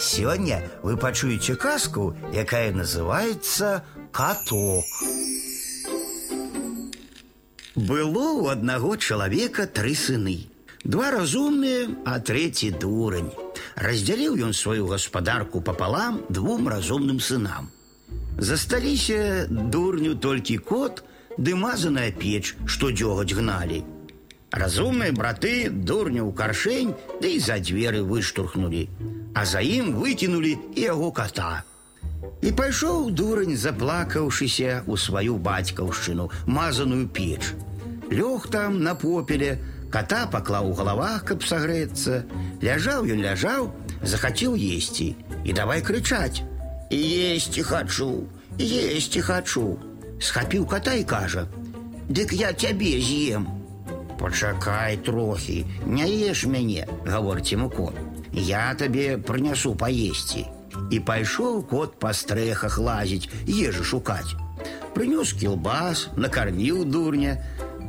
Сегодня вы пачуеце казку, якая называется каток. Было у одного человека три сыны. Два разумные, а третий дурень. Разделил он свою господарку пополам двум разумным сынам. Засталіся дурню толькі кот ды мазаная печ, што дзёгаць гналі. Разумные браты дурню ў каршень, да і за дзверы выштурхнулі, а за ім выкінулі і яго кота. І пайшоў дурань, заплакаўшыся ў сваю бацькаўшчыну, мазаную печ. Лёг там на попеле, кота паклаў у галавах, каб сагрэцца. Ляжаў ён ляжаў, захацеў есці і давай крычаць: « Есці хачу, есці хачу. Схапіў кота і кажа: « Дык я цябе з'ем. Пачакай трохі, не еш мяне, гаворыць яму кот. Я табе прынясу паесці. І пайшоў кот па стрэхах лазіць, ежы шукаць. Прынёс кілбас, накарміў дурня.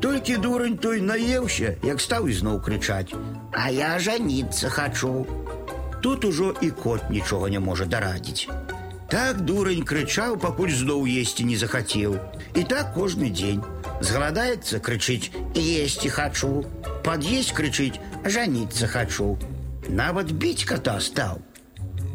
Толькі дурань той наеўся, як стаў ізноў крычаць: « А я жаніцца хачу. Тут ужо і кот нічога не можа дарадзіць. Так дурень крычаў, пакуль зноў есці не захацеў. І так кожны дзень. Згаладаецца, крычыць: есці хачу. Пад'есть крычыць: жаніцца хачу. Нават біць кота стаў.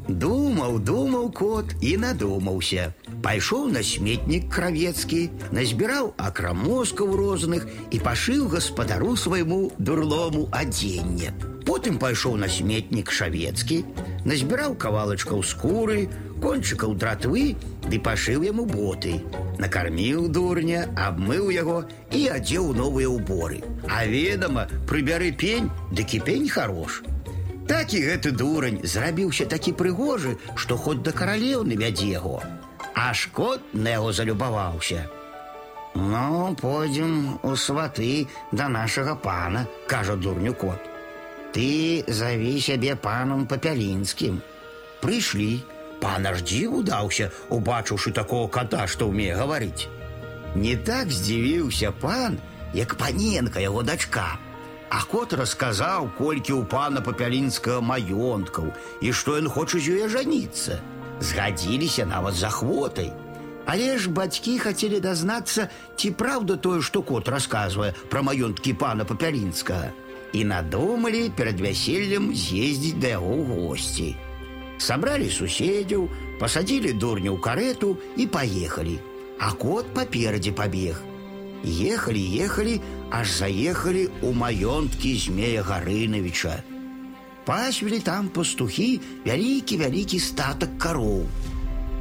Думаў, думаў кот і надумаўся. Пайшоў на сметнік кравецкі, назбіраў акрамоскаў розных і пашыў гаспадару свайму дурлому адзенне. Потым пайшоў на сметнік шавецкі, назбіраў кавалачкаў скуры, кончыкаў дратвы ды пашыў яму боты. Накарміў дурня, абмыў яго і адзеў новыя ўборы. А ведама, прыбяры пень, ды кіпень хорош. Так і гэты дурань зрабіўся такі прыгожы, што хоць да каралеўны вядзе яго. Аж кот на яго залюбаваўся. Ну, пойдзем у сваты да нашага пана, кажа дурню кот. Ты заві сябе панам папялінскім. Прыйшлі, пан аж дзіву даўся, убачыўшы такого кота, што ўмее гаварыць. Не так здзівіўся пан, як паненка яго дачка. А кот расказаў, колькі ў пана папялінскага маёнткаў і што ён хоча з ёй жаніцца. Згадзіліся нават за хвотай. Але ж бацькі хацелі дазнацца, ці праўда тое, што кот расказвае пра маёнткі пана папялінскага. І надумалі перад вяселлем з'ездзіць да яго ў госці. Сабралі суседзяў, пасадзілі дурня ў карету і паехалі. А кот паперадзе пабег. Ехалі, ехалі, аж заехалі ў маёнткі змея Гарынавіча. Пасвілі там пастухі вялікі-вялікі статак кароў.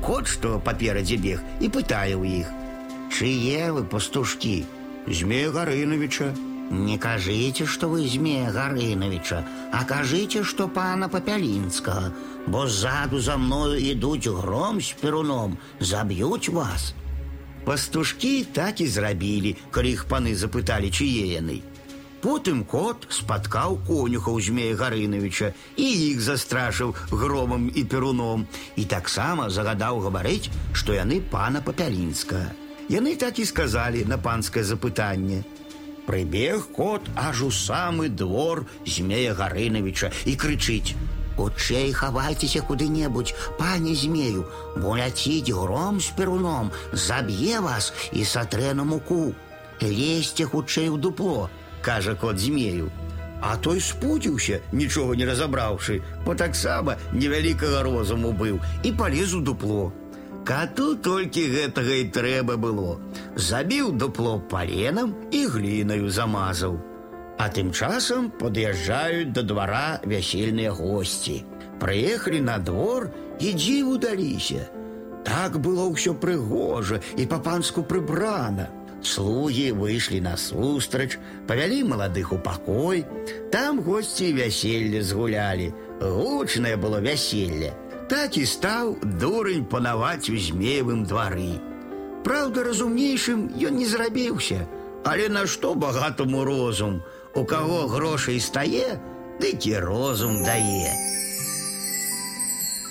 Кот, што паперадзе бег і пытае ў іх: « Чые вы пастушкі, змея Гарынавіча, не кажыце, што вы змея Гарынавіча, а кажыце, што пана папялінскага, бо ззаду за мною ідуць гром з перуном, заб'юць вас. Пастушкі так і зрабілі, калі іх паны запыталі, чые яны. Потым кот спаткаў конюхаў змея Гарынавіча і іх застрашыў громам і перуном і таксама загадаў гаварыць, што яны пана папялінска. Яны так і сказалі на панскае запытанне. Прыбег кот аж у самы двор змея Гарынавіча і крычыць: Хутчэй хавайцеся куды-небудзь, пане змею, бо ляціць гром з перуном, заб'е вас і сатрэ на муку. Лезьце хутчэй у дупло, кажа кот змею. А той спудзіўся, нічога не разабраўшы, бо таксама невялікага розуму быў і палез у дупло. Кату толькі гэтага і трэба было. Забіў дупло паленам і глінаю замазаў. А тым часам пад'язджаюць да двара вясельныя госці. Прыехалі на двор і дзіву даліся. Так было ўсё прыгожа і па-панску прыбрана. Слугі выйшлі насустрач, павялі маладых у пакой. Там госці вяселле згулялі. Гучнае было вяселле. Так і стаў дурень панаваць у змеевым двары. Праўда, разумнейшым ён не зрабіўся, але на што багатаму розум, у каго грошай стае, дык і розум дае.